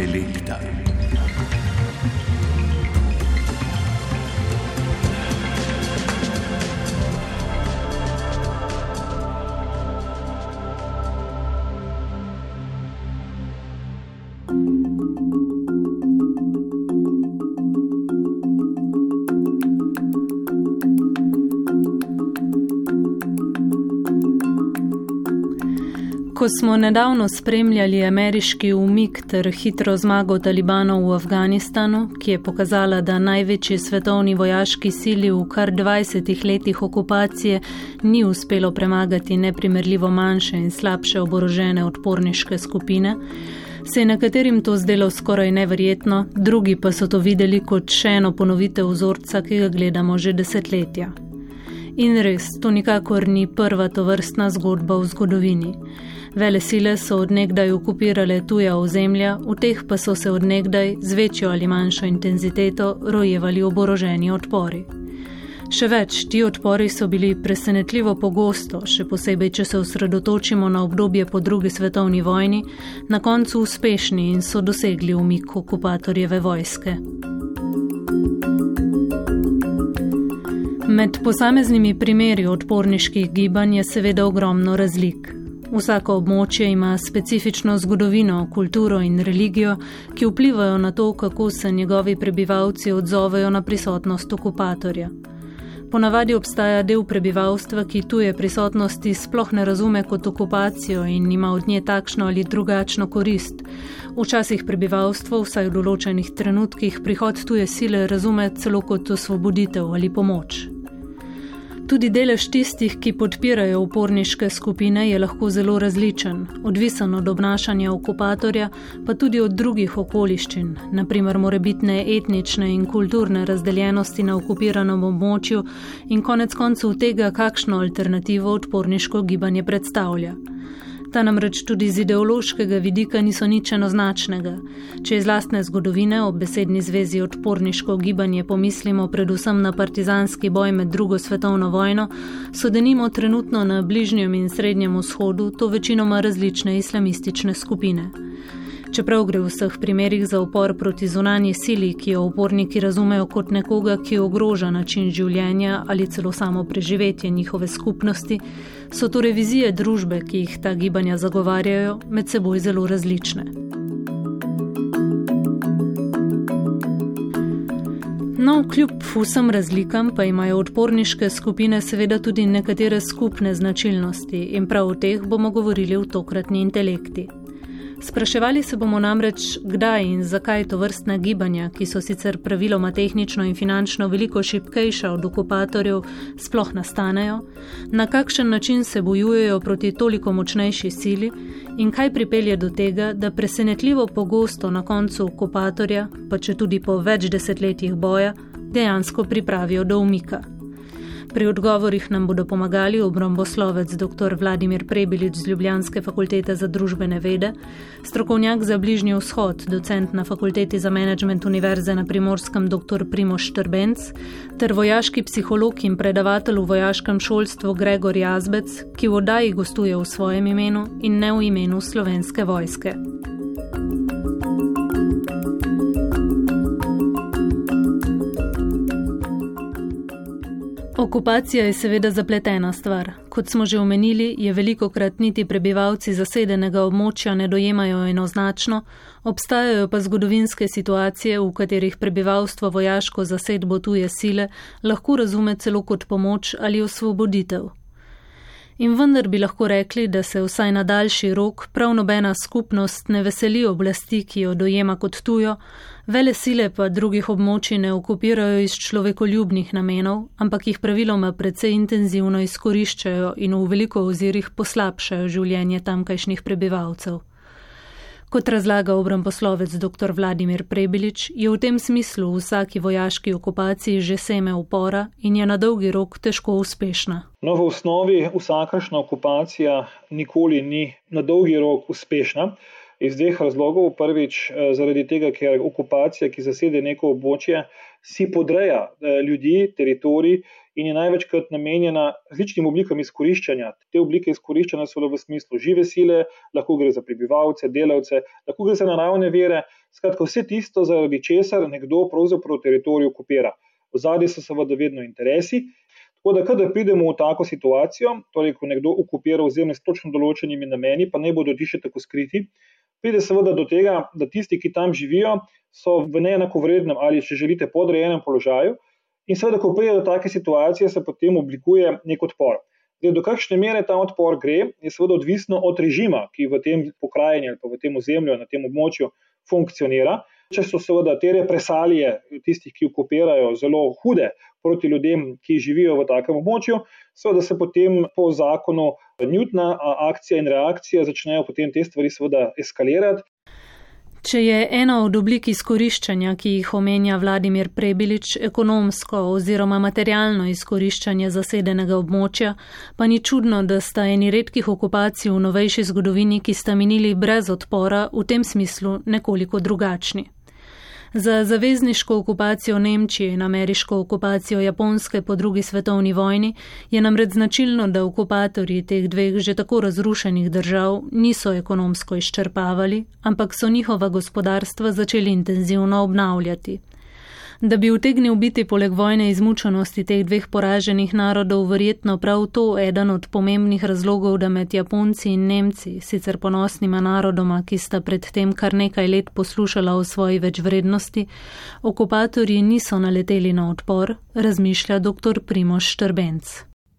selecta. Smo nedavno spremljali ameriški umik ter hitro zmago talibanov v Afganistanu, ki je pokazala, da največji svetovni vojaški sili v kar 20 letih okupacije ni uspelo premagati neprimerljivo manjše in slabše oborožene odporniške skupine, se je nekaterim to zdelo skoraj neverjetno, drugi pa so to videli kot še eno ponovitev vzorca, ki ga gledamo že desetletja. In res, to nikakor ni prva tovrstna zgodba v zgodovini. Vele sile so odnegdaj okupirale tuja ozemlja, v teh pa so se odnegdaj z večjo ali manjšo intenziteto rojevali oboroženi odpori. Še več, ti odpori so bili presenetljivo pogosto, še posebej, če se osredotočimo na obdobje po drugi svetovni vojni, na koncu uspešni in so dosegli umik okupatorjeve vojske. Med posameznimi primeri odporniških gibanj je seveda ogromno razlik. Vsako območje ima specifično zgodovino, kulturo in religijo, ki vplivajo na to, kako se njegovi prebivalci odzovejo na prisotnost okupatorja. Ponavadi obstaja del prebivalstva, ki tuje prisotnosti sploh ne razume kot okupacijo in ima od nje takšno ali drugačno korist. Včasih prebivalstvo, vsaj v določenih trenutkih, prihod tuje sile razume celo kot osvoboditev ali pomoč. Tudi delež tistih, ki podpirajo uporniške skupine, je lahko zelo različen, odvisen od obnašanja okupatorja, pa tudi od drugih okoliščin, naprimer morebitne etnične in kulturne razdeljenosti na okupiranem območju in konec koncev tega, kakšno alternativo odporniško gibanje predstavlja. Ta namreč tudi z ideološkega vidika niso nič enoznačnega. Če iz lastne zgodovine ob besedni zvezi odporniško gibanje pomislimo predvsem na partizanski boj med drugo svetovno vojno, so denimo trenutno na Bližnjem in Srednjem vzhodu to večinoma različne islamistične skupine. Čeprav gre v vseh primerih za upor proti zunanji sili, ki jo uporniki razumejo kot nekoga, ki ogroža način življenja ali celo samo preživetje njihove skupnosti, so to revizije družbe, ki jih ta gibanja zagovarjajo, med seboj zelo različne. No, kljub vsem razlikam pa imajo odporniške skupine seveda tudi nekatere skupne značilnosti in prav o teh bomo govorili v tokratni intelekti. Spraševali se bomo namreč, kdaj in zakaj to vrstna gibanja, ki so sicer praviloma tehnično in finančno veliko šipkejša od okupatorjev, sploh nastanejo, na kakšen način se bojujejo proti toliko močnejši sili in kaj pripelje do tega, da presenetljivo pogosto na koncu okupatorja, pa če tudi po več desetletjih boja, dejansko pripravijo do umika. Pri odgovorih nam bodo pomagali obramboslovec dr. Vladimir Prebilič z Ljubljanske fakultete za družbene vede, strokovnjak za bližnji vzhod, docent na fakulteti za menedžment Univerze na primorskem dr. Primoš Trbenc, ter vojaški psiholog in predavatelj v vojaškem šolstvu Gregor Jazbec, ki v oddaji gostuje v svojem imenu in ne v imenu slovenske vojske. Okupacija je seveda zapletena stvar. Kot smo že omenili, je veliko krat niti prebivalci zasedenega območja ne dojemajo enoznačno, obstajajo pa zgodovinske situacije, v katerih prebivalstvo vojaško zasedbo tuje sile lahko razume celo kot pomoč ali osvoboditev. In vendar bi lahko rekli, da se vsaj na daljši rok prav nobena skupnost ne veseli oblasti, ki jo dojema kot tujo, vele sile pa drugih območij ne okupirajo iz človekoljubnih namenov, ampak jih praviloma precej intenzivno izkoriščajo in v veliko ozirih poslabšajo življenje tamkajšnjih prebivalcev. Kot razlaga obramboslovec dr. Vladimir Prebilič, je v tem smislu v vsaki vojaški okupaciji že seme upora in je na dolgi rok težko uspešna. No, v osnovi vsakašna okupacija nikoli ni na dolgi rok uspešna. Iz dveh razlogov. Prvič, eh, zaradi tega, ker okupacija, ki zasede neko območje, si podreja eh, ljudi, teritorij in je največkrat namenjena različnim oblikam izkoriščanja. Te oblike izkoriščanja so v smislu žive sile, lahko gre za prebivalce, delavce, lahko gre za naravne vere, skratka vse tisto, zaradi česar nekdo pravzaprav teritorij okupira. V zadnji so seveda vedno interesi. Tako da, kadar pridemo v tako situacijo, torej, ko nekdo okupira ozemlje s točno določenimi nameni, pa ne bodo ti še tako skriti, pride seveda do tega, da tisti, ki tam živijo, so v neenakovrednem ali, če želite, podrejenem položaju. In seveda, ko pride do take situacije, se potem oblikuje nek odpor. Zdaj, do kakšne mere ta odpor gre, je seveda odvisno od režima, ki v tem pokrajini ali pa v tem ozemlju, na tem območju funkcionira. Če so seveda te represalije tistih, ki okupirajo, zelo hude proti ljudem, ki živijo v takem območju, seveda se potem po zakonu Newtona akcija in reakcija začnejo potem te stvari seveda eskalirati. Če je ena od oblik izkoriščanja, ki jih omenja Vladimir Prebilič, ekonomsko oziroma materialno izkoriščanje zasedenega območja, pa ni čudno, da sta eni redkih okupacij v novejši zgodovini, ki sta minili brez odpora, v tem smislu nekoliko drugačni. Za zavezniško okupacijo Nemčije in ameriško okupacijo Japonske po drugi svetovni vojni je namreč značilno, da okupatorji teh dveh že tako razrušenih držav niso ekonomsko izčrpavali, ampak so njihova gospodarstva začeli intenzivno obnavljati. Da bi utegnil biti poleg vojne izmučenosti teh dveh poraženih narodov verjetno prav to eden od pomembnih razlogov, da med Japonci in Nemci, sicer ponosnima narodoma, ki sta predtem kar nekaj let poslušala o svoji večvrednosti, okupatorji niso naleteli na odpor, razmišlja dr. Primoš Štrbenc.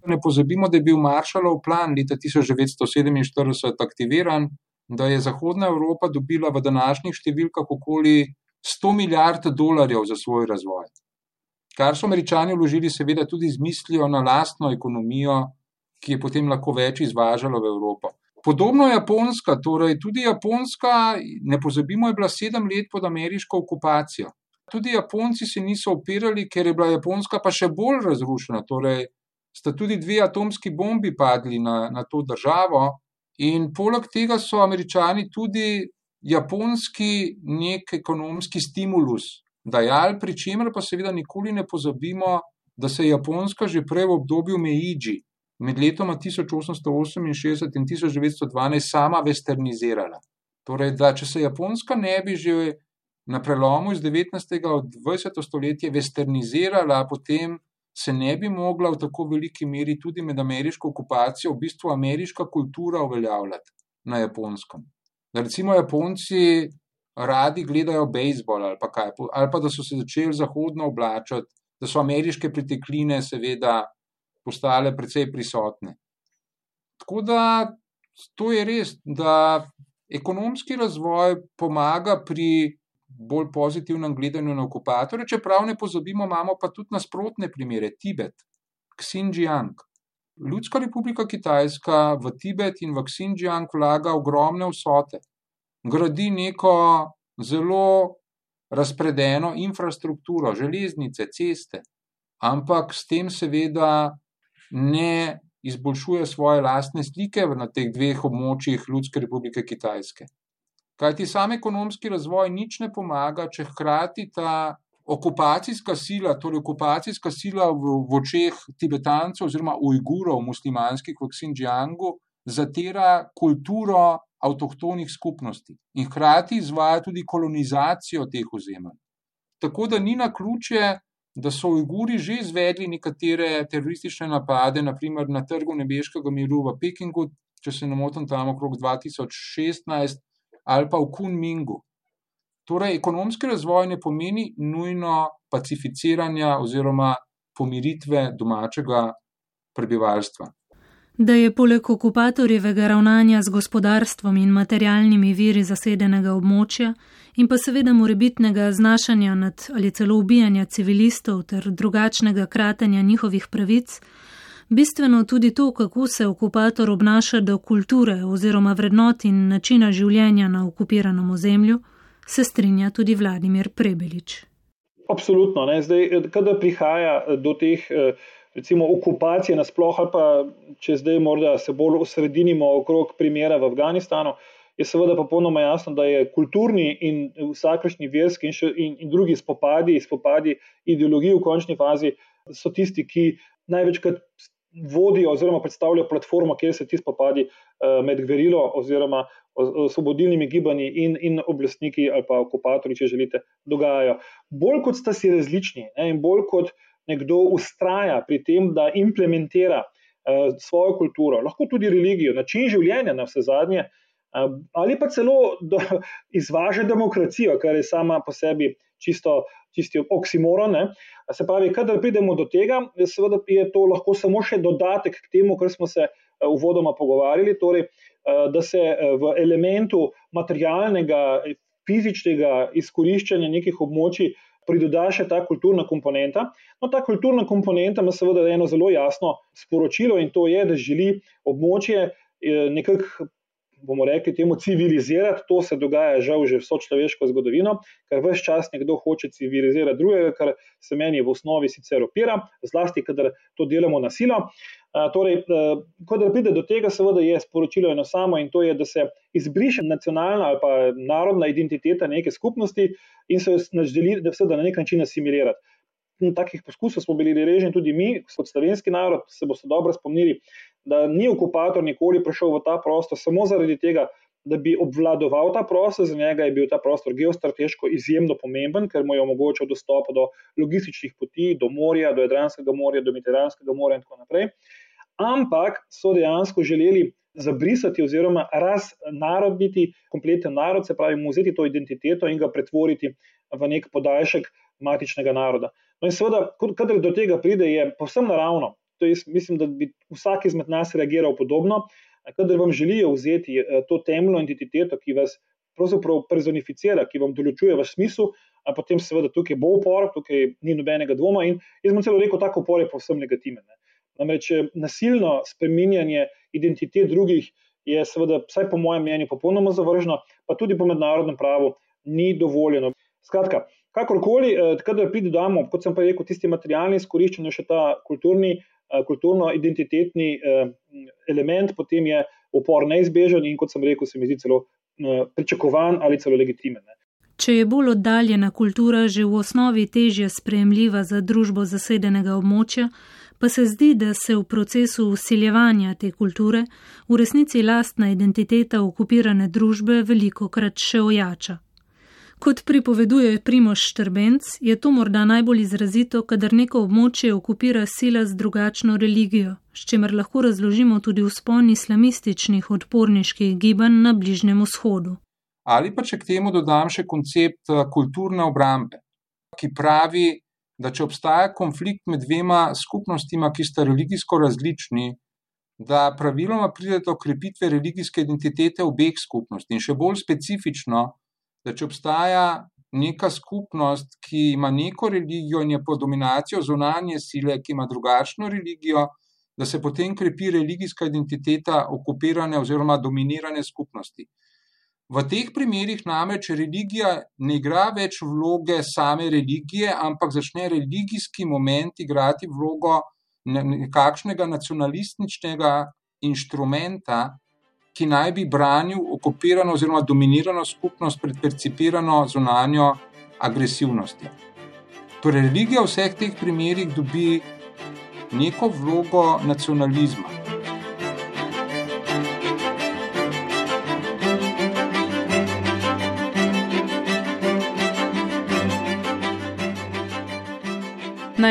Ne pozabimo, da je bil Maršalov plan leta 1947 aktiviran, da je Zahodna Evropa dobila v današnjih številkah okoli 100 milijard dolarjev za svoj razvoj. Kar so američani vložili, seveda, tudi z mislijo na lastno ekonomijo, ki je potem lahko več izvažala v Evropo. Podobno je Japonska, torej tudi Japonska, ne pozabimo, je bila sedem let pod ameriško okupacijo. Tudi Japonci se niso opirali, ker je bila Japonska pa še bolj razrušena. Torej, sta tudi dve atomski bombi padli na, na to državo, in poleg tega so američani tudi japonski nek ekonomski stimulus dajali, pri čemer pa seveda nikoli ne pozabimo, da se je Japonska že prej v obdobju Meiji med letoma 1868 in 1912 sama westernizirala. Torej, da če se Japonska ne bi že na prelomu iz 19. in 20. stoletja westernizirala, potem se ne bi mogla v tako veliki meri tudi med ameriško okupacijo, v bistvu ameriška kultura uveljavljati na japonskem da recimo Japonci radi gledajo bejzbol ali pa kaj, ali pa da so se začeli zahodno oblačati, da so ameriške pritekline seveda postale precej prisotne. Tako da to je res, da ekonomski razvoj pomaga pri bolj pozitivnem gledanju na okupatorje, čeprav ne pozabimo, imamo pa tudi nasprotne primere, Tibet, Xinjiang. Ljudska republika Kitajska v Tibet in v Xinjiang vlaga ogromne vsote, gradi neko zelo razpredeno infrastrukturo, železnice, ceste, ampak s tem seveda ne izboljšuje svoje lastne slike na teh dveh območjih Ljudske republike Kitajske. Kaj ti sam ekonomski razvoj nič ne pomaga, če hkrati ta okupacijska sila, torej okupacijska sila v, v očeh Tibetancev oziroma Ujgurov, muslimanskih v Xinjiangu, zatira kulturo avtohtonih skupnosti in hkrati izvaja tudi kolonizacijo teh ozemelj. Tako da ni na ključe, da so Ujguri že izvedli nekatere teroristične napade, naprimer na trgu nebeškega miru v Pekingu, če se ne motim, tam okrog 2016 ali pa v Kunmingu. Torej, ekonomski razvoj ne pomeni nujno pacificiranja oziroma pomiritve domačega prebivalstva. Da je poleg okupatorjevega ravnanja z gospodarstvom in materialnimi viri zasedenega območja in pa seveda morebitnega znašanja nad ali celo ubijanja civilistov ter drugačnega kratenja njihovih pravic, bistveno tudi to, kako se okupator obnaša do kulture oziroma vrednot in načina življenja na okupiranem ozemlju, se strinja tudi Vladimir Prebelič. Absolutno. Ne. Zdaj, kada prihaja eh, do teh eh, recimo, okupacij nasploh, ali pa če zdaj morda se bolj osredinimo okrog primera v Afganistanu, je seveda popolnoma jasno, da je kulturni in vsakršni verski in, še, in, in drugi spopadi, spopadi ideologij v končni fazi so tisti, ki največkrat vodijo oziroma predstavljajo platformo, kjer se ti spopadi med gverilo oziroma osvobodilnimi gibanji in, in oblastniki ali pa okupatorji, če želite, dogajajo. Bolj kot sta si različni ne, in bolj kot nekdo ustraja pri tem, da implementira uh, svojo kulturo, lahko tudi religijo, način življenja na vse zadnje, uh, ali pa celo do, izvaža demokracijo, kar je sama po sebi čisto čisti oksimoron. Ne. Se pravi, kadar pridemo do tega, seveda je to lahko samo še dodatek k temu, kar smo se eh, uvodoma pogovarjali, torej, eh, da se eh, v elementu materialnega, fizičnega izkoriščanja nekih območij pridoda še ta kulturna komponenta. No, ta kulturna komponenta ima seveda eno zelo jasno sporočilo in to je, da želi območje nekako bomo rekli, temu civilizirati. To se dogaja žal že vso človeško zgodovino, ker vse čas nekdo hoče civilizirati drugega, kar se meni v osnovi sicer opira, zlasti, kadar to delamo na silo. Torej, ko da pride do tega, seveda je sporočilo eno samo in to je, da se izbriše nacionalna ali pa narodna identiteta neke skupnosti in se nas želi, da se da na nek način asimilirati. Takih poskusov smo bili deležni tudi mi, kot slovenski narod, se boste dobro spomnili, da ni okupator nikoli prišel v ta prostor samo zaradi tega, da bi obvladoval ta prostor, za njega je bil ta prostor geostrateško izjemno pomemben, ker mu je omogočil dostop do logističnih poti, do morja, do Jadranskega morja, do Mediteranskega morja in tako naprej. Ampak so dejansko želeli zabrisati oziroma raznaroditi kompleten narod, se pravi, mu vzeti to identiteto in ga pretvoriti v nek podaljšek matičnega naroda. No in seveda, kadar do tega pride, je povsem naravno, to jaz mislim, da bi vsak izmed nas reagiral podobno. Kadar vam želijo vzeti eh, to temeljno entiteto, ki vas pravzaprav personificira, ki vam določuje vaš smisel, potem seveda tukaj bo upor, tukaj ni nobenega dvoma. In jaz bom celo rekel, tako upor je povsem negativen. Ne. Namreč eh, nasilno spreminjanje identitet drugih je seveda, vsaj po mojem mnenju, popolnoma zavržno, pa tudi po mednarodnem pravu ni dovoljeno. Skratka, kakorkoli, eh, kadar pride do, kot sem pa rekel, tisti materialni izkoriščanje, še ta kulturni kulturno-identitetni eh, element, potem je upor neizbežen in, kot sem rekel, se mi zdi celo eh, pričakovan ali celo legitimen. Če je bolj oddaljena kultura že v osnovi težje sprejemljiva za družbo zasedenega območja, pa se zdi, da se v procesu usiljevanja te kulture v resnici lastna identiteta okupirane družbe veliko krat še ojača. Kot pripoveduje Primoš Štrbenc, je to morda najbolj izrazito, kadar neko območje okupira sila z drugačno religijo, s čimer lahko razložimo tudi vzpon islamističnih odporniških gibanj na Bližnjem vzhodu. Ali pa če k temu dodam še koncept eh, kulturne obrambe, ki pravi, da če obstaja konflikt med dvema skupnostima, ki sta religijsko različni, da praviloma pride do krepitve religijske identitete obeh skupnosti in še bolj specifično, da če obstaja neka skupnost, ki ima neko religijo in je pod dominacijo zunanje sile, ki ima drugačno religijo, da se potem krepi religijska identiteta okupirane oziroma dominirane skupnosti. V teh primerih namreč religija ne igra več vloge same religije, ampak začne religijski moment igrati vlogo nekakšnega nacionalističnega inštrumenta, ki naj bi branil okupirano oziroma dominirano skupnost pred percipirano zunanjo agresivnostjo. Torej, religija v vseh teh primerih dobi neko vlogo nacionalizma.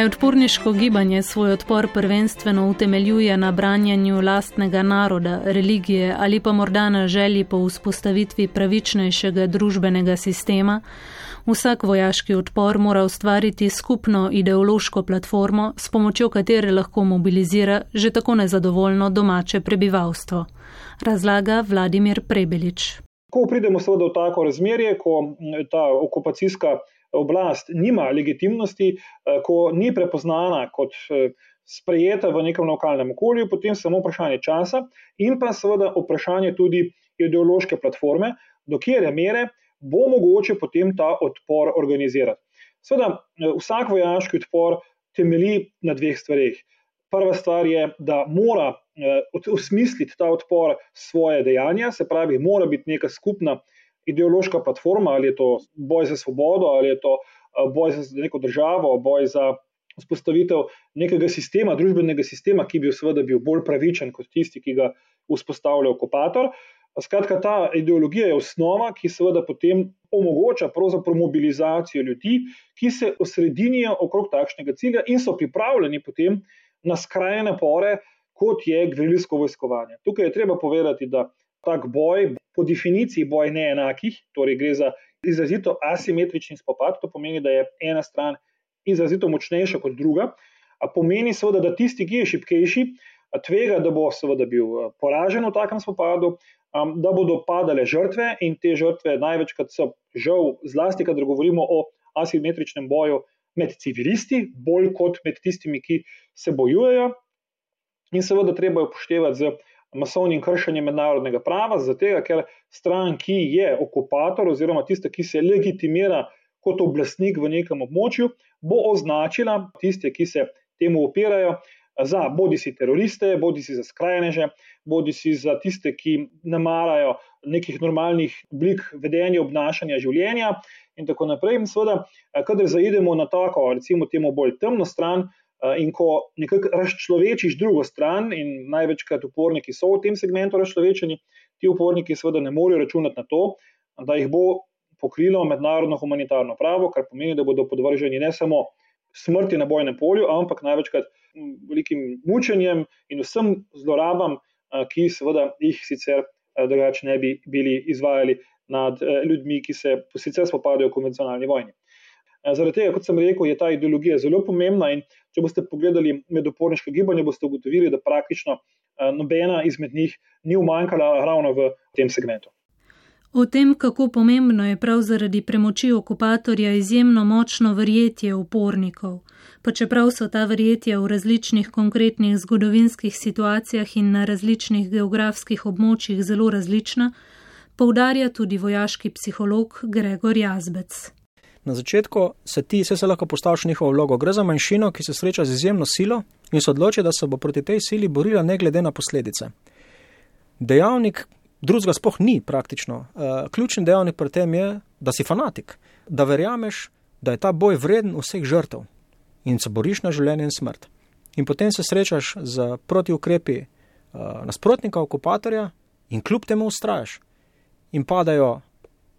Najodporniško gibanje svoj odpor prvenstveno utemeljuje na branjanju lastnega naroda, religije ali pa morda na želji po vzpostavitvi pravičnejšega družbenega sistema. Vsak vojaški odpor mora ustvariti skupno ideološko platformo, s pomočjo katere lahko mobilizira že tako nezadovoljno domače prebivalstvo. Razlaga Vladimir Prebelič. Ko pridemo seveda v tako razmerje, ko ta okupacijska oblast nima legitimnosti, eh, ko ni prepoznana kot eh, sprejeta v nekem lokalnem okolju, potem samo vprašanje časa in pa seveda vprašanje tudi ideološke platforme, do kjer mere bo mogoče potem ta odpor organizirati. Seveda, eh, vsak vojaški odpor temelji na dveh stvarih. Prva stvar je, da mora usmisliti ta odpor svoje dejanja, se pravi, mora biti neka skupna ideološka platforma, ali je to boj za svobodo, ali je to boj za neko državo, boj za vzpostavitev nekega sistema, družbenega sistema, ki bi seveda bil bolj pravičen kot tisti, ki ga vzpostavlja okupator. Skratka, ta ideologija je osnova, ki seveda potem omogoča mobilizacijo ljudi, ki se osredinijo okrog takšnega cilja in so pripravljeni potem na skrajne napore, kot je gverilsko vojskovanje. Tukaj je treba povedati, da tak boj, po definiciji boj neenakih, torej gre za izrazito asimetrični spopad, to pomeni, da je ena stran izrazito močnejša kot druga, pomeni seveda, da tisti, ki je šipkejši, tvega, da bo seveda bil poražen v takem spopadu, da bodo padale žrtve in te žrtve največkrat so žal, zlasti, kadar govorimo o asimetričnem boju med civilisti, bolj kot med tistimi, ki se bojujejo. In seveda treba upoštevati z masovnim kršenjem mednarodnega prava, zato ker stran, ki je okupator oziroma tista, ki se legitimira kot oblastnik v nekem območju, bo označila tiste, ki se temu opirajo, za bodi si teroriste, bodi si za skrajneže, bodi si za tiste, ki ne marajo nekih normalnih oblik vedenja, obnašanja, življenja in tako naprej. In seveda, kadar zaidemo na tako, recimo, temu bolj temno stran, in ko nekako razčlovečiš drugo stran, in največkrat uporniki so v tem segmentu razčlovečeni, ti uporniki seveda ne morejo računati na to, da jih bo pokrilo mednarodno humanitarno pravo, kar pomeni, da bodo podvrženi ne samo smrti na bojnem polju, ampak največkrat velikim mučenjem in vsem zlorabam, ki seveda jih sicer drugače ne bi bili izvajali nad ljudmi, ki se sicer spopadajo v konvencionalni vojni. Zaradi tega, kot sem rekel, je ta ideologija zelo pomembna in če boste pogledali med uporniške gibanje, boste ugotovili, da praktično nobena izmed njih ni umanjkala ravno v tem segmentu. O tem, kako pomembno je prav zaradi premoči okupatorja izjemno močno verjetje upornikov, pa čeprav so ta verjetja v različnih konkretnih zgodovinskih situacijah in na različnih geografskih območjih zelo različna, poudarja tudi vojaški psiholog Gregor Jazbec. Na začetku se ti vse se lahko postaviš njihovo vlogo. Gre za manjšino, ki se sreča z izjemno silo in se odloči, da se bo proti tej sili borila ne glede na posledice. Dejavnik drugega spoh ni praktično. Uh, ključni dejavnik pri tem je, da si fanatik, da verjameš, da je ta boj vreden vseh žrtev in se boriš na življenje in smrt. In potem se srečaš z protiukrepi uh, nasprotnika, okupatorja in kljub temu ustrajaš. In padajo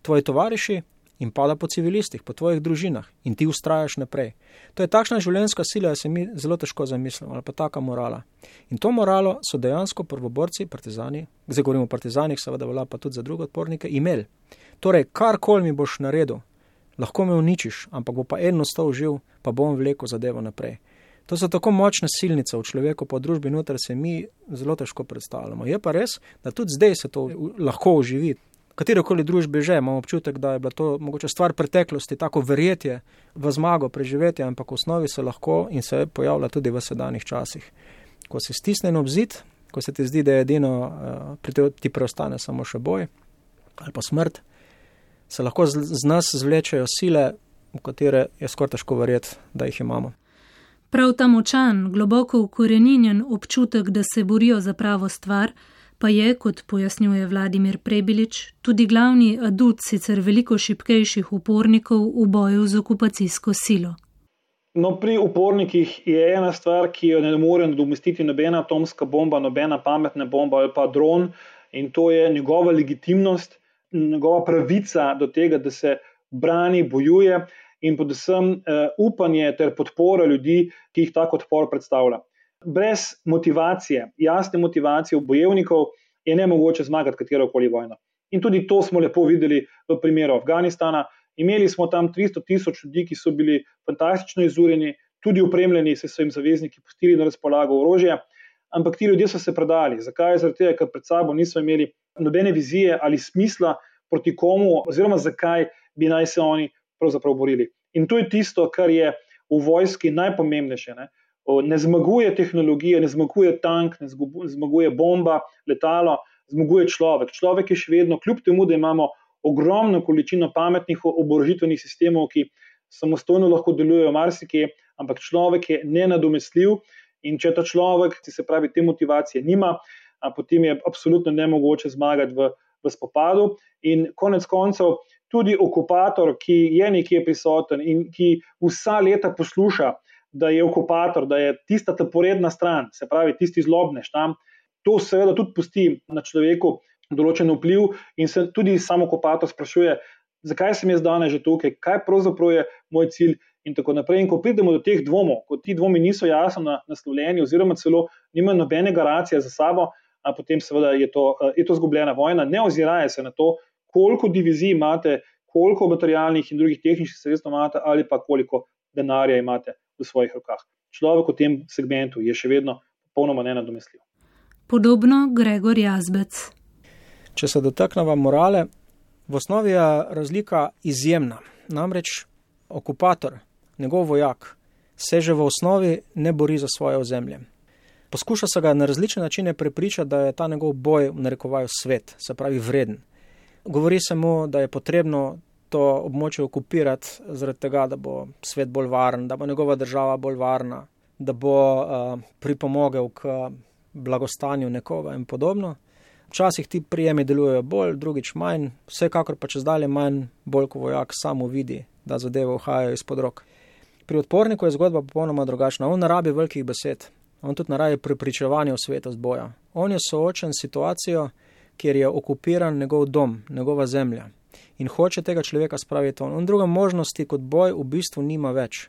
tvoji tovariši, in pada po civilistih, po tvojih družinah in ti ustrajaš naprej. To je takšna življenjska sila, da se mi zelo težko zamislimo, ali pa taka morala. In to moralo so dejansko prvoborci, partizani, zdaj govorimo o partizanih, seveda velja pa tudi za druge odpornike, imeli. Torej, karkoli mi boš naredil, lahko me uničiš, ampak bo pa eno stov živ, pa bom vlekel zadevo naprej. To so tako močne silnice v človeku, pa v družbi noter se mi zelo težko predstavljamo. Je pa res, da tudi zdaj se to lahko oživi katerokoli družbi že, imamo občutek, da je bila to mogoče stvar preteklosti, tako verjetje v zmago, preživetje, ampak v osnovi se lahko in se pojavlja tudi v sedanjih časih. Ko si stisnen ob zid, ko se ti zdi, da je edino, uh, pri tem ti preostane samo še boj ali pa smrt, se lahko z, z nas zvlečejo sile, v katere je skoraj težko verjeti, da jih imamo. Prav ta močan, globoko ukoreninjen občutek, da se borijo za pravo stvar, pa je, kot pojasnjuje Vladimir Prebilič, tudi glavni adut sicer veliko šipkejših upornikov v boju z okupacijsko silo. No, pri upornikih je ena stvar, ki jo ne more nadomestiti nobena atomska bomba, nobena pametna bomba ali pa dron, in to je njegova legitimnost, njegova pravica do tega, da se brani, bojuje in predvsem uh, upanje ter podpora ljudi, ki jih tako odpor predstavlja. Brez motivacije, jasne motivacije bojevnikov je ne mogoče zmagati katero koli vojno. In tudi to smo lepo videli v primeru Afganistana. Imeli smo tam 300 tisoč ljudi, ki so bili fantastično izurjeni, tudi upremljeni, se so jim zavezniki pustili na razpolago orožje, ampak ti ljudje so se predali. Zakaj? Zato, ker pred sabo niso imeli nobene vizije ali smisla proti komu, oziroma zakaj bi naj se oni pravzaprav borili. In to je tisto, kar je v vojski najpomembnejše. Ne? Ne zmaguje tehnologija, ne zmaguje tank, ne zmaguje bomba, letalo, zmaguje človek. Človek je še vedno, kljub temu, da imamo ogromno količino pametnih oborožitvenih sistemov, ki samostojno lahko delujejo marsikje, ampak človek je nenadomestljiv In če ta človek, ki se pravi, te motivacije nima, potem je absolutno nemogoče zmagati v, v spopadu. In konec koncev, tudi okupator, ki je nekje prisoten in ki vsa leta posluša, da je okupator, da je tista ta poredna stran, se pravi, tisti zlobnež tam, to seveda tudi pusti na človeku določen vpliv in se tudi samo okupator sprašuje, zakaj sem jaz danes že tukaj, kaj pravzaprav je moj cilj. In tako naprej. In ko pridemo do teh dvomov, ko ti dvomi niso jasno naslovljeni, oziroma celo nimajo nobene garancije za sabo, potem seveda je to, je to zgubljena vojna. Ne oziraje se na to, koliko divizij imate, koliko materialnih in drugih tehničnih sredstev imate, ali pa koliko denarja imate v svojih rokah. Človek v tem segmentu je še vedno popolnoma nenadomestljiv. Podobno Gregor Jazbec. Če se dotaknemo morale, v osnovi je razlika izjemna. Namreč okupator, njegov vojak, se že v osnovi ne bori za svoje ozemlje. Poskuša se ga na različne načine prepričati, da je ta njegov boj v narekovaju svet, se pravi vreden. Govori se mu, da je potrebno to območje okupirati, zaradi tega, da bo svet bolj varen, da bo njegova država bolj varna, da bo uh, pripomogel k blagostanju nekoga in podobno. Včasih ti prijemi delujejo bolj, drugič manj, vsekakor pa čez dalje manj, bolj ko vojak samo vidi, da zadeve uhajajo izpod rok. Pri odporniku je zgodba popolnoma drugačna. On ne rabi velikih besed, on tudi ne rabi prepričevanja v svetost boja. On je soočen s situacijo, kjer je okupiran njegov dom, njegova zemlja in hoče tega človeka spraviti on. On druga možnosti kot boj v bistvu nima več.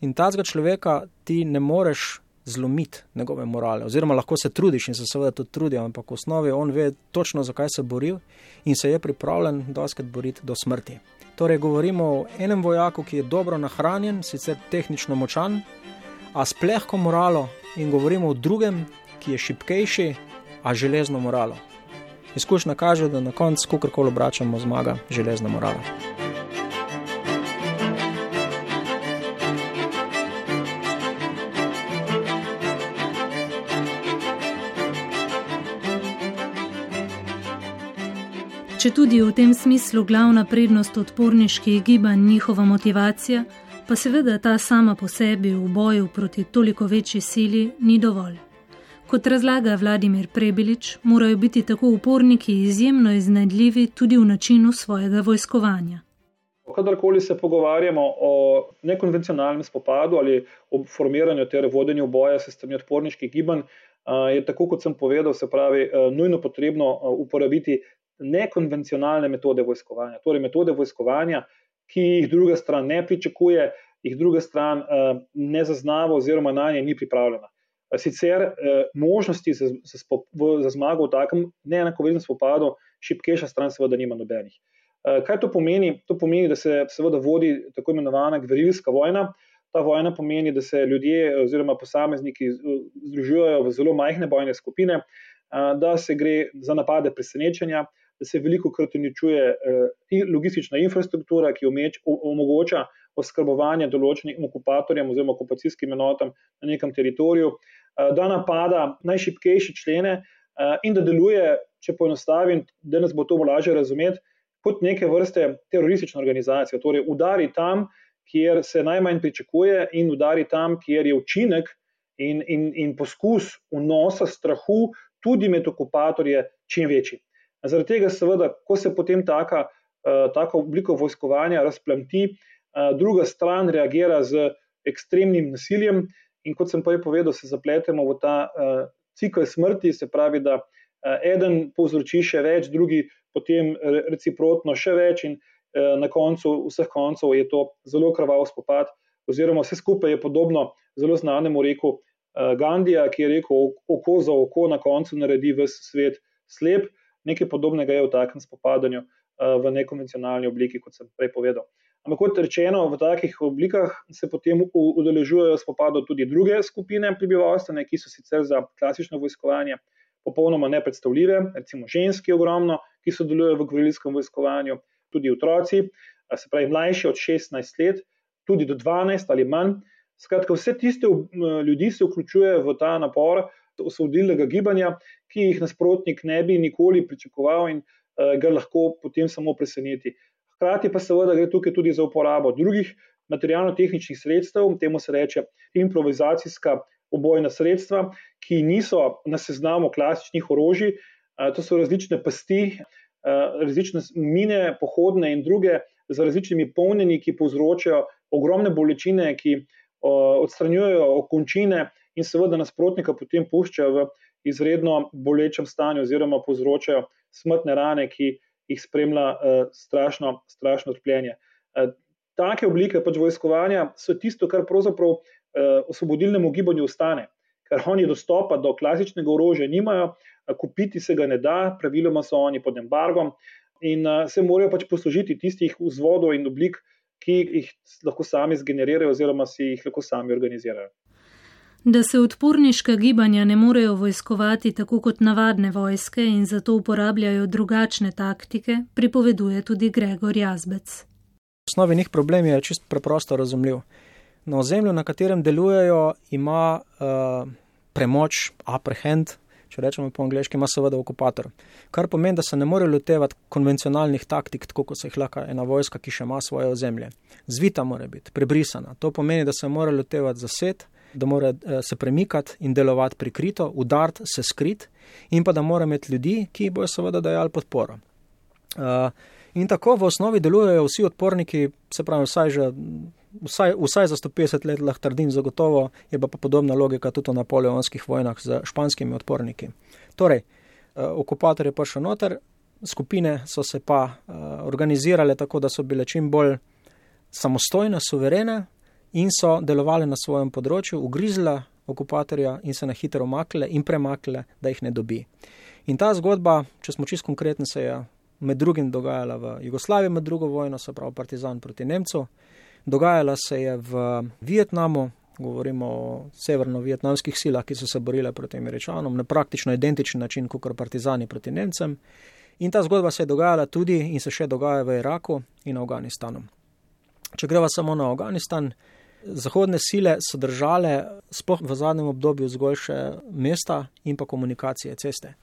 In tazga človeka ti ne moreš zlomiti njegove morale, oziroma lahko se trudiš in se seveda tudi trudi, ampak v osnovi on ve točno, zakaj se boril in se je pripravljen doskrat boriti do smrti. Torej, govorimo o enem vojaku, ki je dobro nahranjen, sicer tehnično močan, a s plehko moralo, in govorimo o drugem, ki je šipkejši, a železno moralo. Izkušnja kaže, da na koncu, ko kar koli obračamo, zmaga železna morala. Če tudi v tem smislu glavna prednost odporniških gibanj njihova motivacija, pa seveda ta sama po sebi v boju proti toliko večji sili ni dovolj. Kot razlaga Vladimir Prebilič, morajo biti tako uporniki izjemno iznajdljivi tudi v načinu svojega vojskovanja. Kadarkoli se pogovarjamo o nekonvencionalnem spopadu ali o formiranju ter vodenju boja s strani odporniških gibanj, je tako, kot sem povedal, se pravi, nujno potrebno uporabiti nekonvencionalne metode vojskovanja. Torej, metode vojskovanja, ki jih druga stran ne pričakuje, jih druga stran ne zaznava oziroma na nje ni pripravljena. Sicer eh, možnosti za, za, spop, v, za zmago v takem neenakovrednem spopadu, šipkejša stran, seveda, nima nobenih. Eh, kaj to pomeni? To pomeni, da se seveda vodi tako imenovana gverilska vojna. Ta vojna pomeni, da se ljudje oziroma posamezniki združujejo v zelo majhne bojne skupine, eh, da se gre za napade presenečenja, da se veliko krat uničuje eh, logistična infrastruktura, ki omeč, omogoča oskrbovanje določenim okupatorjem oziroma okupacijskim enotam na nekem teritoriju. Eh, da napada najšipkejše člene eh, in da deluje, če poenostavim, da nas bo to lažje razumeti, kot neke vrste teroristična organizacija. Torej, udari tam, kjer se najmanj pričakuje, in udari tam, kjer je učinek in, in, in poskus vnosa strahu tudi med okupatorje čim večji. Zaradi tega, seveda, ko se potem taka, uh, taka oblika vojskovanja razplamti, druga stran reagira z ekstremnim nasiljem, In kot sem prej povedal, se zapletemo v ta uh, cikl smrti, se pravi, da uh, eden povzroči še več, drugi potem reciprotno še več, in uh, na koncu vseh koncev je to zelo krvav spopad. Oziroma, vse skupaj je podobno zelo znanemu reku uh, Gandija, ki je rekel: oko za oko na koncu naredi v svet slep. Nekaj podobnega je v takem spopadanju uh, v nekonvencionalni obliki, kot sem prej povedal. Ampak kot rečeno, v takih oblikah se potem udeležujejo spopadov tudi druge skupine prebivalstva, ki so sicer za klasično vojskovanje popolnoma nepredstavljive, recimo ženski ogromno, ki sodelujejo v gverilskem vojskovanju, tudi otroci, se pravi mlajši od 16 let, tudi do 12 ali manj. Skratka, vse tiste ljudi se vključuje v ta napor osvobodilnega gibanja, ki jih nasprotnik ne bi nikoli pričakoval in ga lahko potem samo preseneti. Hkrati pa seveda gre tukaj tudi za uporabo drugih materialno-tehničnih sredstev, temu se reče improvizacijska obojna sredstva, ki niso na seznamu klasičnih orožij. To so različne pasti, različne mine, pohodne in druge z različnimi polnjenji, ki povzročajo ogromne bolečine, ki odstranjujejo okončine in seveda nasprotnika potem puščajo v izredno bolečem stanju, oziroma povzročajo smrtne rane, ki jih spremlja strašno, strašno trpljenje. Take oblike pač vojskovanja so tisto, kar pravzaprav osvobodilnemu gibanju ostane, ker oni dostopa do klasičnega orožja nimajo, kupiti se ga ne da, praviloma so oni pod embargom in se morajo pač poslužiti tistih vzvodov in oblik, ki jih lahko sami zgenerirajo, oziroma si jih lahko sami organizirajo. Da se odporniška gibanja ne morejo vojskovati tako kot navadne vojske in zato uporabljajo drugačne taktike, pripoveduje tudi Gregor Jazbec. Osnovi njih problem je čist preprosto razumljiv. Na ozemlju, na katerem delujejo, ima uh, premoč, apprehend, če rečemo po angliški, ima seveda okupator. Kar pomeni, da se ne more lotevati konvencionalnih taktik, tako kot se jih lahko ena vojska, ki še ima svoje ozemlje. Zvita mora biti, prebrisana. To pomeni, da se mora lotevati zased, da mora eh, se premikati in delovati prikrito, udariti, se skrit in pa da mora imeti ljudi, ki bojo seveda dajali podporo. Uh, in tako v osnovi delujejo vsi odporniki, se pravi, vsaj že. Vsaj, vsaj za 150 let lahko trdim, zagotovo je pa podobna logika tudi v napoleonskih vojnah z španskimi odporniki. Torej, okupator je prišel noter, skupine so se pa organizirale tako, da so bile čim bolj samostojne, suverene, in so delovali na svojem področju, ugrizle okupatorja in se na hitro omakle in premakle, da jih ne dobi. In ta zgodba, če smo čisto konkretni, se je med drugim dogajala v Jugoslaviji med drugo vojno, se pravi Partizan proti Nemcu, dogajala se je v Vietnamu, govorimo o severno-vietnamskih silah, ki so se borile proti Američanom na praktično identičen način kot Partizani proti Nemcem. In ta zgodba se je dogajala tudi in se še dogaja v Iraku in Afganistanu. Če greva samo na Afganistan, Zahodne sile so držale, sploh v zadnjem obdobju, zgolj še mesta in pa komunikacije, ceste.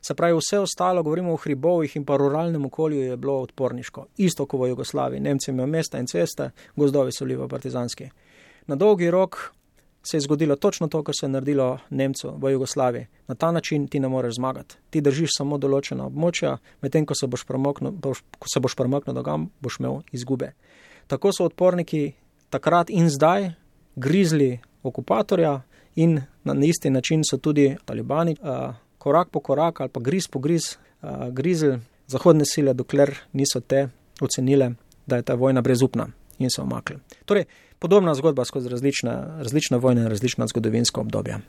Se pravi, vse ostalo, govorimo o hribovih in pa ruralnem okolju, je bilo odporniško. Isto kot v Jugoslaviji. Nemci imajo mesta in ceste, gozdovi so bili v partizanski. Na dolgi rok se je zgodilo točno to, kar se je naredilo Nemcu v Jugoslaviji. Na ta način ti ne moreš zmagati. Ti držiš samo določena območja, medtem ko se boš premaknil do gam, boš imel izgube. Tako so odporniki takrat in zdaj grizli okupatorja in na isti način so tudi talibani uh, korak po korak ali pa griz po griz uh, grizli zahodne sile, dokler niso te ocenile, da je ta vojna brezupna in so omakli. Torej, podobna zgodba skozi različne, različne vojne in različna zgodovinska obdobja.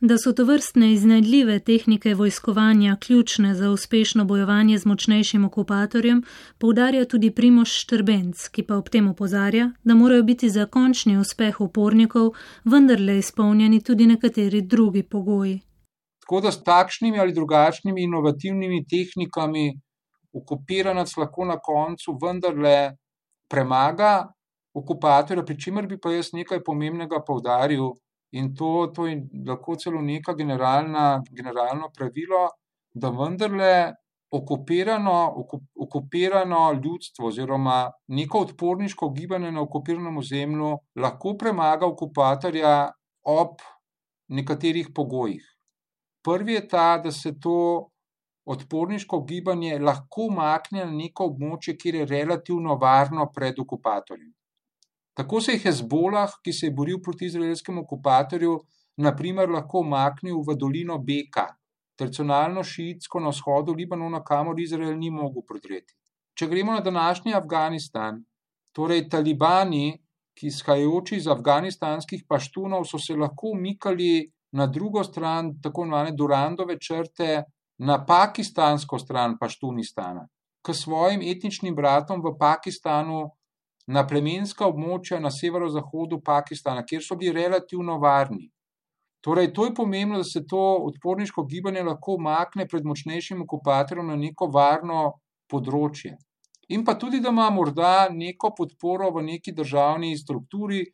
Da so to vrstne iznajdljive tehnike vojskovanja ključne za uspešno bojevanje z močnejšim okupatorjem, poudarja tudi Primoš Štrbenc, ki pa ob tem opozarja, da morajo biti za končni uspeh upornikov vendarle izpolnjeni tudi nekateri drugi pogoji. Tako da s takšnimi ali drugačnimi inovativnimi tehnikami okupiranac lahko na koncu vendarle premaga okupatorja, pri čemer bi pa jaz nekaj pomembnega povdaril. In to, to je lahko celo neka generalna, generalno pravilo, da vendarle okupirano, okupirano ljudstvo oziroma neko odporniško gibanje na okupiranem ozemlju lahko premaga okupatorja ob nekaterih pogojih. Prvi je ta, da se to odporniško gibanje lahko umakne na neko območje, kjer je relativno varno pred okupatorjem. Tako se je Hezbolah, ki se je boril proti izraelskemu okupatorju, naprimer lahko umaknil v dolino Beka, tradicionalno šiitsko na vzhodu Libanona, kamor Izrael ni mogel prodreti. Če gremo na današnji Afganistan, torej talibani, ki izhajajoči iz afganistanskih paštunov, so se lahko umikali na drugo stran, tako imenovane Durandove črte, na pakistansko stran Paštunistana, k svojim etničnim bratom v Pakistanu, na plemenska območja na severozahodu Pakistana, kjer so bili relativno varni. Torej, to je pomembno, da se to odporniško gibanje lahko umakne pred močnejšim okupatorjem na neko varno področje. In pa tudi, da ima morda neko podporo v neki državni strukturi.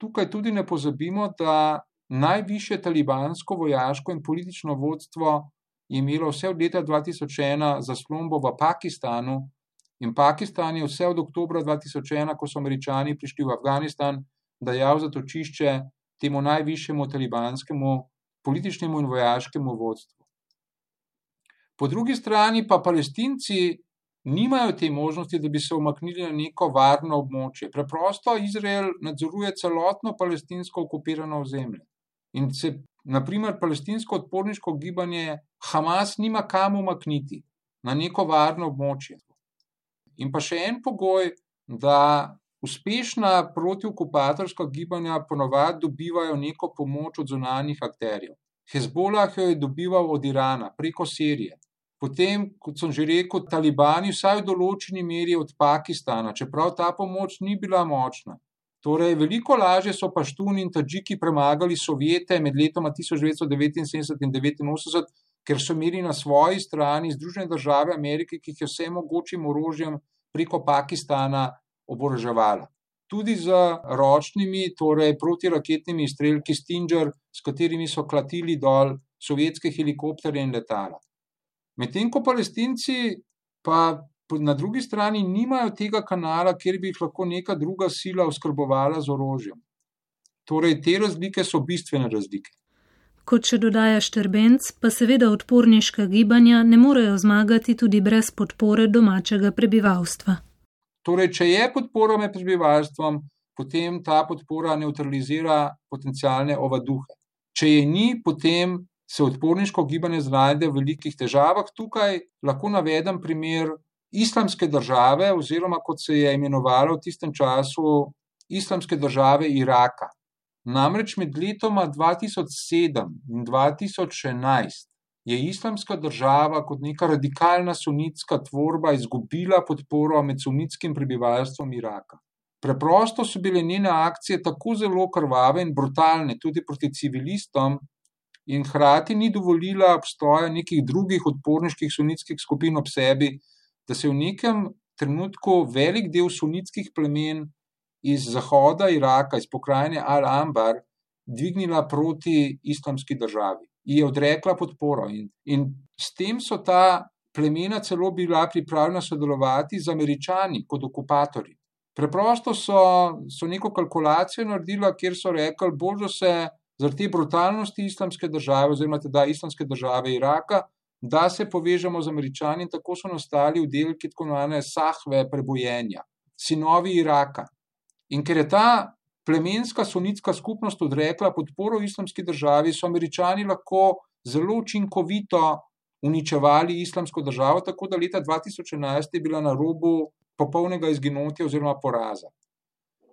Tukaj tudi ne pozabimo, da najviše talibansko, vojaško in politično vodstvo je imelo vse od leta 2001 zaslombo v Pakistanu, In Pakistan je vse od oktobra 2001, ko so američani prišli v Afganistan, dajal zatočišče temu najvišjemu talibanskemu političnemu in vojaškemu vodstvu. Po drugi strani pa palestinci nimajo te možnosti, da bi se umaknili na neko varno območje. Preprosto Izrael nadzoruje celotno palestinsko okupirano ozemlje. In se, naprimer, palestinsko odporniško gibanje Hamas nima kam umakniti na neko varno območje. In pa še en pogoj, da uspešna protiokupatorska gibanja ponovadi dobivajo neko pomoč od zunanjih akterjev. Hezbollah jo je dobival od Irana preko Sirije. Potem, kot sem že rekel, talibani, vsaj v določeni meri od Pakistana, čeprav ta pomoč ni bila močna. Torej, veliko lažje so paštuni in tadžiki premagali Sovjete med letoma 1979 in 1989, ker so imeli na svoji strani Združene države Amerike, ki jih je vse mogočim orožjem preko Pakistana oboroževala. Tudi z ročnimi, torej protiraketnimi izstrelki Stinger, s katerimi so klatili dol sovjetske helikopterje in letala. Medtem ko palestinci pa na drugi strani nimajo tega kanala, kjer bi jih lahko neka druga sila oskrbovala z orožjem. Torej, te razlike so bistvene razlike. Kot še dodaja Štrbenc, pa seveda odporniška gibanja ne morejo zmagati tudi brez podpore domačega prebivalstva. Torej, če je podpora med prebivalstvom, potem ta podpora neutralizira potencijalne ovaduhe. Če je ni, potem se odporniško gibanje znajde v velikih težavah. Tukaj lahko navedem primer islamske države, oziroma kot se je imenovalo v tistem času, islamske države Iraka. Namreč med letoma 2007 in 2011 je islamska država kot neka radikalna sunitska tvorba izgubila podporo med sunitskim prebivalstvom Iraka. Preprosto so bile njene akcije tako zelo krvave in brutalne, tudi proti civilistom, in hkrati ni dovolila obstoja nekih drugih odporniških sunitskih skupin ob sebi, da se je v nekem trenutku velik del sunitskih plemen iz zahoda Iraka, iz pokrajine Al-Ambar, dvignila proti islamski državi in je odrekla podporo. In, in s tem so ta plemena celo bila pripravljena sodelovati z američani kot okupatorji. Preprosto so, so neko kalkulacijo naredili, kjer so rekli, bolj da se zaradi te brutalnosti islamske države, oziroma teda islamske države Iraka, da se povežemo z američani in tako so nastali vdelki tako imenovane sahve prebojenja, sinovi Iraka. In ker je ta plemenska sunitska skupnost odrekla podporo islamski državi, so američani lahko zelo učinkovito uničevali islamsko državo, tako da leta 2011 je bila na robu popolnega izginotja oziroma poraza.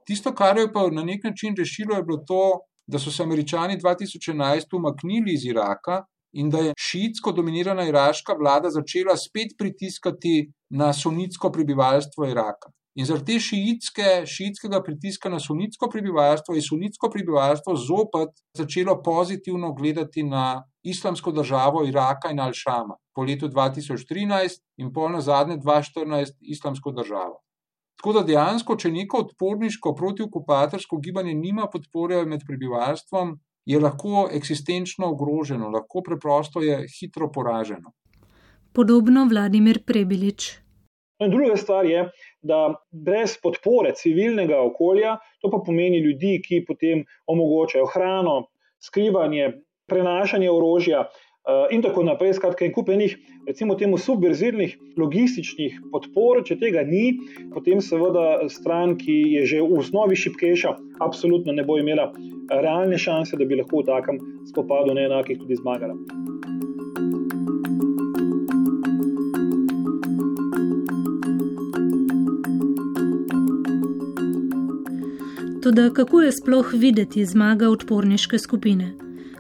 Tisto, kar je pa na nek način rešilo, je bilo to, da so se američani 2011 umaknili iz Iraka in da je šiitsko dominirana iraška vlada začela spet pritiskati na sunitsko prebivalstvo Iraka. In zaradi te šiitske, šiitskega pritiska na sunitsko prebivalstvo je sunitsko prebivalstvo zopet začelo pozitivno gledati na islamsko državo Iraka in Al-Shama po letu 2013 in pol na zadnje 2014 islamsko državo. Tako da dejansko, če neko odporniško protiokupatorsko gibanje nima podpore med prebivalstvom, je lahko eksistenčno ogroženo, lahko preprosto je hitro poraženo. Podobno Vladimir Prebilič. In druga stvar je, da brez podpore civilnega okolja, to pa pomeni ljudi, ki potem omogočajo hrano, skrivanje, prenašanje orožja, Eh, in tako naprej. Skratka, en kup enih, recimo, temu subverzivnih logističnih podpor, če tega ni, potem seveda stran, ki je že v osnovi šipkejša, absolutno ne bo imela realne šanse, da bi lahko v takem spopadu neenakih tudi zmagala. Toda kako je sploh videti zmaga odporniške skupine?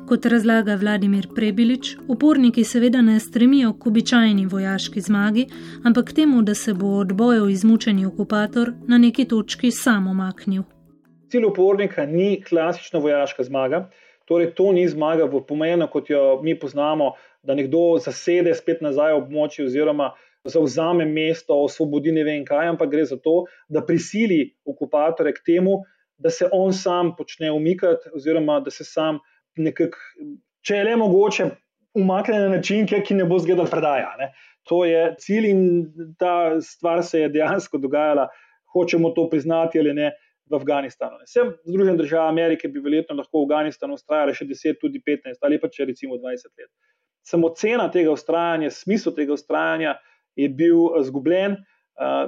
Kot razlaga Vladimir Prebilič, uporniki seveda ne stremijo k običajni vojaški zmagi, ampak temu, da se bo od bojev izmučeni okupator na neki točki sam omaknil. Cilj upornika ni klasična vojaška zmaga, torej to ni zmaga v pomenu, kot jo mi poznamo, da nekdo zasede spet nazaj območje oziroma zauzame mesto, osvobodi ne vem kaj, ampak gre za to, da prisili okupatore k temu, da se on sam počne umikati oziroma da se sam nekako, če je le mogoče, umaknjen na način, ki ne bo zgledal predaja. Ne. To je cilj in ta stvar se je dejansko dogajala, hočemo to priznati ali ne, v Afganistanu. Vse Združene države Amerike bi verjetno lahko v Afganistanu ustrajale še 10, tudi 15 ali pa če recimo 20 let. Samo cena tega ustrajanja, smisel tega ustrajanja je bil zgubljen,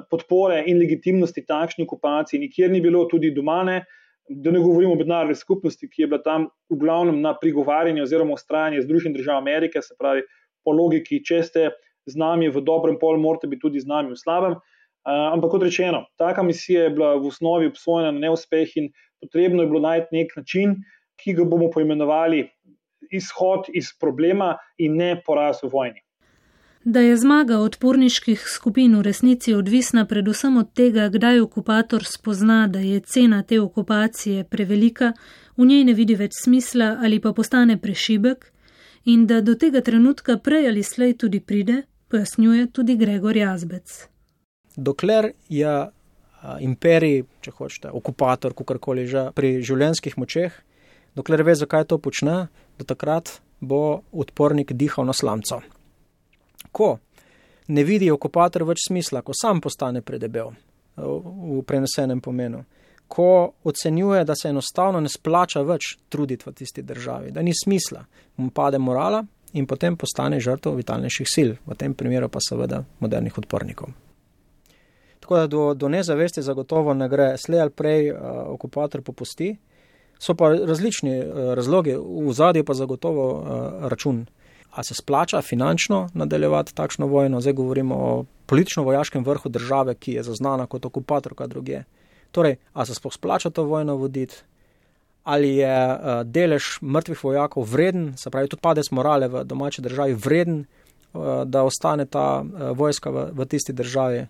podpore in legitimnosti takšni okupaciji nikjer ni bilo, tudi doma ne. Da ne govorimo o mednarodni skupnosti, ki je bila tam v glavnem na prigovarjanje oziroma ustrajanje Združenih držav Amerike, se pravi, po logiki, če ste z nami v dobrem pol, morate biti tudi z nami v slabem. Uh, ampak kot rečeno, taka misija je bila v osnovi obsojena na neuspeh in potrebno je bilo najti nek način, ki ga bomo poimenovali izhod iz problema in ne poraz v vojni. Da je zmaga odporniških skupin v resnici odvisna predvsem od tega, kdaj okupator spozna, da je cena te okupacije prevelika, v njej ne vidi več smisla ali pa postane prešibek in da do tega trenutka prej ali slej tudi pride, pojasnjuje tudi Gregor Jazbec. Dokler je imperij, če hočete, okupator, kakorkoli že pri življenjskih močeh, dokler ve, zakaj to počne, do takrat bo odpornik dihal na slamco ko ne vidi okupator več smisla, ko sam postane predebel v prenesenem pomenu, ko ocenjuje, da se enostavno ne splača več truditi v tisti državi, da ni smisla, mu pade morala in potem postane žrtev vitalnejših sil, v tem primeru pa seveda modernih odpornikov. Tako da do, do nezavesti zagotovo ne gre, slej ali prej uh, okupator popusti, so pa različni uh, razlogi, v zadju pa zagotovo uh, račun ali se splača finančno nadaljevati takšno vojno, zdaj govorimo o politično-vojaškem vrhu države, ki je zaznana kot okupatorka druge. Torej, ali se sploh splača to vojno voditi, ali je uh, delež mrtvih vojakov vreden, se pravi, tudi padec morale v domači državi vreden, uh, da ostane ta uh, vojska v, v tisti državi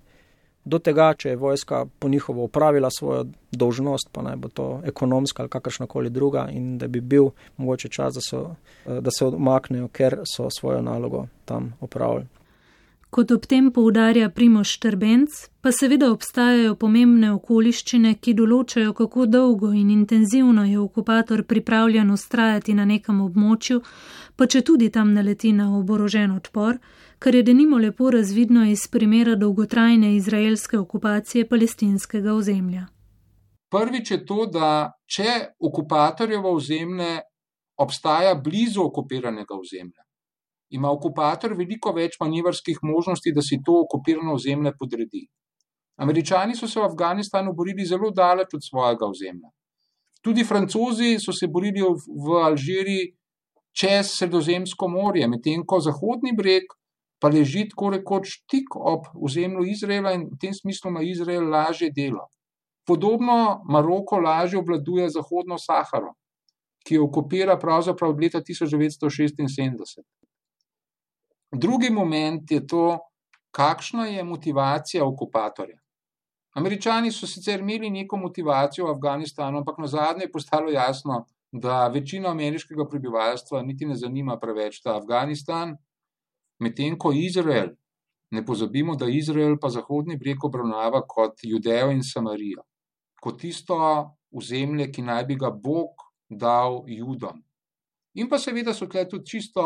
do tega, če je vojska po njihovo upravila svojo dolžnost, pa naj bo to ekonomska ali kakršna koli druga, in da bi bil mogoče čas, da, so, da se odmaknejo, ker so svojo nalogo tam opravili. Kot ob tem poudarja Primoš Trbenc, pa seveda obstajajo pomembne okoliščine, ki določajo, kako dolgo in intenzivno je okupator pripravljen ustrajati na nekem območju, pa če tudi tam naleti na oborožen odpor, kar je denimo lepo razvidno iz primera dolgotrajne izraelske okupacije palestinskega ozemlja. Prvič je to, da če okupatorjevo ozemlje obstaja blizu okupiranega ozemlja, ima okupator veliko več manjvrskih možnosti, da si to okupirano ozemlje podredi. Američani so se v Afganistanu borili zelo daleč od svojega ozemlja. Tudi francozi so se borili v Alžiriji čez Sredozemsko morje, medtem ko Zahodni breg pa leži tako rekoč tik ob ozemlju Izraela in v tem smislu ima Izrael lažje delo. Podobno Maroko lažje obvladuje Zahodno Saharo, ki jo okupira pravzaprav od leta 1976. Drugi moment je to, kakšna je motivacija okupatorja. Američani so sicer imeli neko motivacijo v Afganistanu, ampak na zadnje je postalo jasno, da večina ameriškega prebivalstva niti ne zanima preveč ta Afganistan, Medtem ko Izrael, ne pozabimo, da Izrael pa Zahodni breg obravnava kot Judejo in Samarijo, kot tisto ozemlje, ki naj bi ga Bog dal Judom. In pa seveda so tukaj tudi čisto,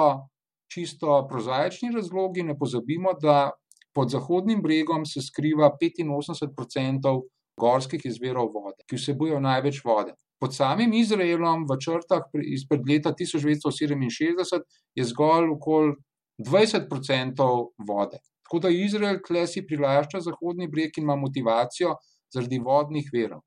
čisto prozaični razlogi, ne pozabimo, da pod Zahodnim bregom se skriva 85% gorskih izverov vode, ki vsebujejo največ vode. Pod samim Izraelom v črtah izpred leta 1967 je zgolj okoli 20% vode. Tako da Izrael tle si prilašča Zahodni breg in ima motivacijo zaradi vodnih verov.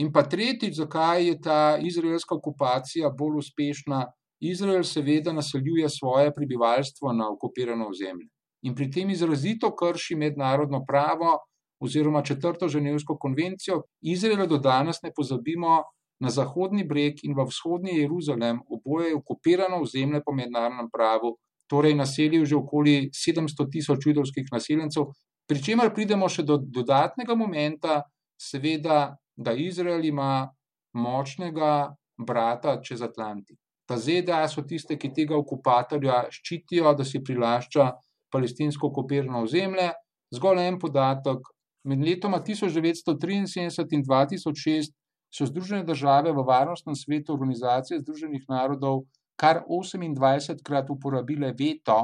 In pa tretjič, zakaj je ta izraelska okupacija bolj uspešna? Izrael seveda naseljuje svoje prebivalstvo na okupirano ozemlje in pri tem izrazito krši mednarodno pravo oziroma četrto ženevsko konvencijo. Izrael do danes ne pozabimo na zahodni breg in v vzhodni Jeruzalem oboje je okupirano ozemlje po mednarodnem pravu torej naselil že okoli 700 tisoč judovskih naseljencev, pri čemer pridemo še do dodatnega momenta, seveda, da Izrael ima močnega brata čez Atlantik. Ta ZDA so tiste, ki tega okupatorja ščitijo, da si prilašča palestinsko okupirano ozemlje. Zgolj en podatek. Med letoma 1973 in 2006 so Združene države v Varnostnem svetu Organizacije Združenih narodov kar 28krat uporabile veto,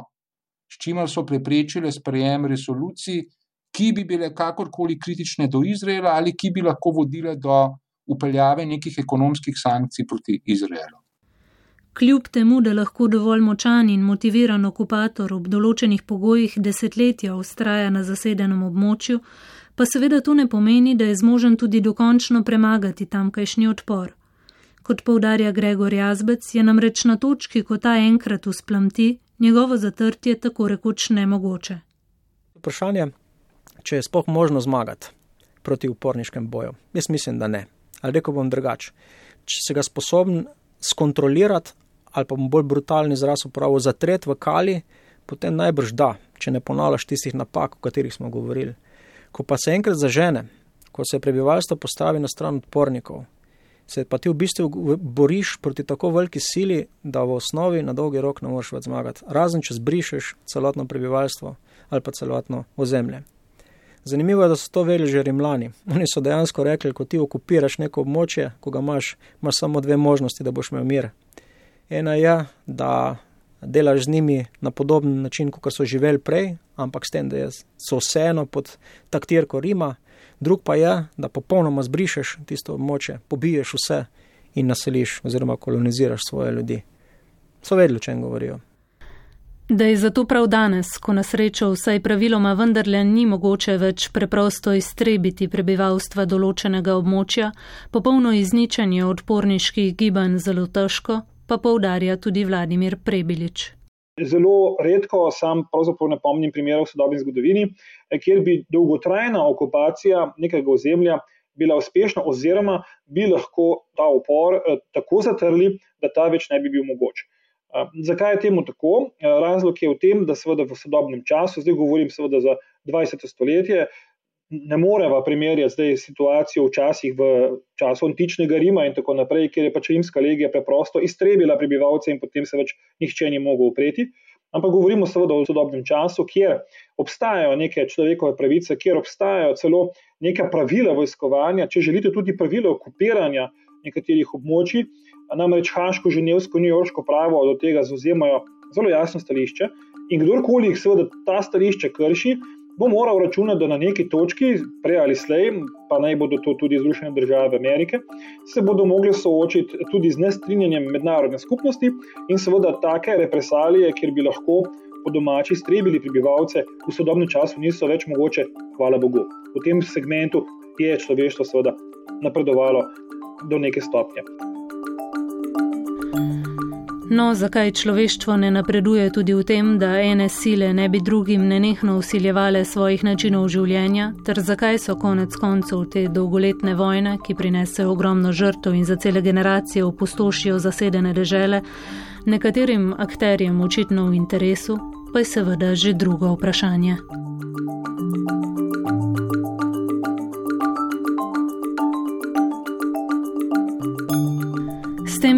s čimer so preprečile sprejem resolucij, ki bi bile kakorkoli kritične do Izraela ali ki bi lahko vodile do upeljave nekih ekonomskih sankcij proti Izraelu. Kljub temu, da lahko dovolj močan in motiviran okupator ob določenih pogojih desetletja ustraja na zasedenem območju, pa seveda to ne pomeni, da je zmožen tudi dokončno premagati tamkajšnji odpor. Kot povdarja Gregor Jazbec, je namreč na točki, ko ta enkrat usplamti, njegovo zatrtje tako rekoč nemogoče. Vprašanje, če je spoh možno zmagati proti uporniškem boju. Jaz mislim, da ne. Ali rekel bom drugače. Če se ga sposoben skontrolirati, ali pa bolj brutalni izraz upravil zatret v kali, potem najbrž da, če ne ponavljaš tistih napak, o katerih smo govorili. Ko pa se enkrat zažene, ko se prebivalstvo postavi na stran odpornikov, se pa ti v bistvu boriš proti tako veliki sili, da v osnovi na dolgi rok ne moreš več zmagati, razen če zbrišeš celotno prebivalstvo ali pa celotno ozemlje. Zanimivo je, da so to vedeli že rimljani. Oni so dejansko rekli, ko ti okupiraš neko območje, ko ga imaš, imaš samo dve možnosti, da boš imel mir. Ena je, da delaš z njimi na podoben način, kot so živeli prej, ampak s tem, da so vseeno pod taktirko Rima, drug pa je, da popolnoma zbrišeš tisto območje, pobiješ vse in naseliš oziroma koloniziraš svoje ljudi. So vedeli, o čem govorijo. Da je zato prav danes, ko na srečo vsaj praviloma vendarle ni mogoče več preprosto iztrebiti prebivalstva določenega območja, popolno izničenje odporniških gibanj zelo težko, pa poudarja tudi Vladimir Prebilič. Zelo redko, sam pravzaprav ne pomnim primerov v sodobni zgodovini, kjer bi dolgotrajna okupacija nekega ozemlja bila uspešna, oziroma bi lahko ta upor eh, tako zatrli, da ta več ne bi bil mogoč. Eh, zakaj je temu tako? Eh, razlog je v tem, da seveda v sodobnem času, zdaj govorim seveda za 20. stoletje, ne moremo primerjati zdaj situacijo včasih v času antičnega Rima in tako naprej, kjer je pač rimska legija preprosto iztrebila prebivalce in potem se več nihče ni mogel upreti. Ampak govorimo seveda o sodobnem času, kjer obstajajo neke človekove pravice, kjer obstajajo celo neka pravila vojskovanja, če želite tudi pravila okupiranja nekaterih območij. Namreč Haško, Ženevsko, New-Yorško pravo do tega zauzemajo zelo jasno stališče in kdorkoli jih seveda ta stališče krši, bo moral računati, da na neki točki, prej ali slej, pa naj bodo to tudi Združene države Amerike, se bodo mogli soočiti tudi z nestrinjanjem mednarodne skupnosti in seveda take represalije, kjer bi lahko po domači strebili prebivalce, v sodobnem času niso več mogoče, hvala Bogu. V tem segmentu je človeštvo seveda napredovalo do neke stopnje. No, zakaj človeštvo ne napreduje tudi v tem, da ene sile ne bi drugim nenehno usiljevale svojih načinov življenja, ter zakaj so konec koncev te dolgoletne vojne, ki prinesejo ogromno žrtev in za cele generacije opustošijo zasedene dežele, nekaterim akterjem očitno v interesu, pa je seveda že drugo vprašanje.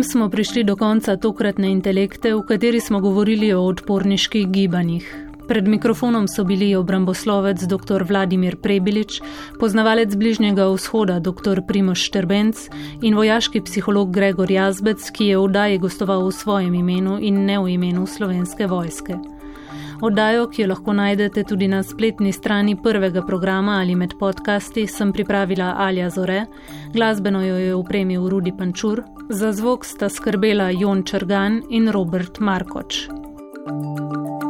Tem smo prišli do konca tokratne intelekte, v kateri smo govorili o odporniških gibanjih. Pred mikrofonom so bili obramboslovec dr. Vladimir Prebilič, poznavalec bližnjega vzhoda dr. Primoš Šterbenc in vojaški psiholog Gregor Jazbec, ki je v oddaji gostoval v svojem imenu in ne v imenu slovenske vojske. Oddajo, ki jo lahko najdete tudi na spletni strani prvega programa ali med podcasti, sem pripravila Alja Zore, glasbeno jo je upremil Rudi Pančur, za zvok sta skrbela Jon Črgan in Robert Markoč. thank you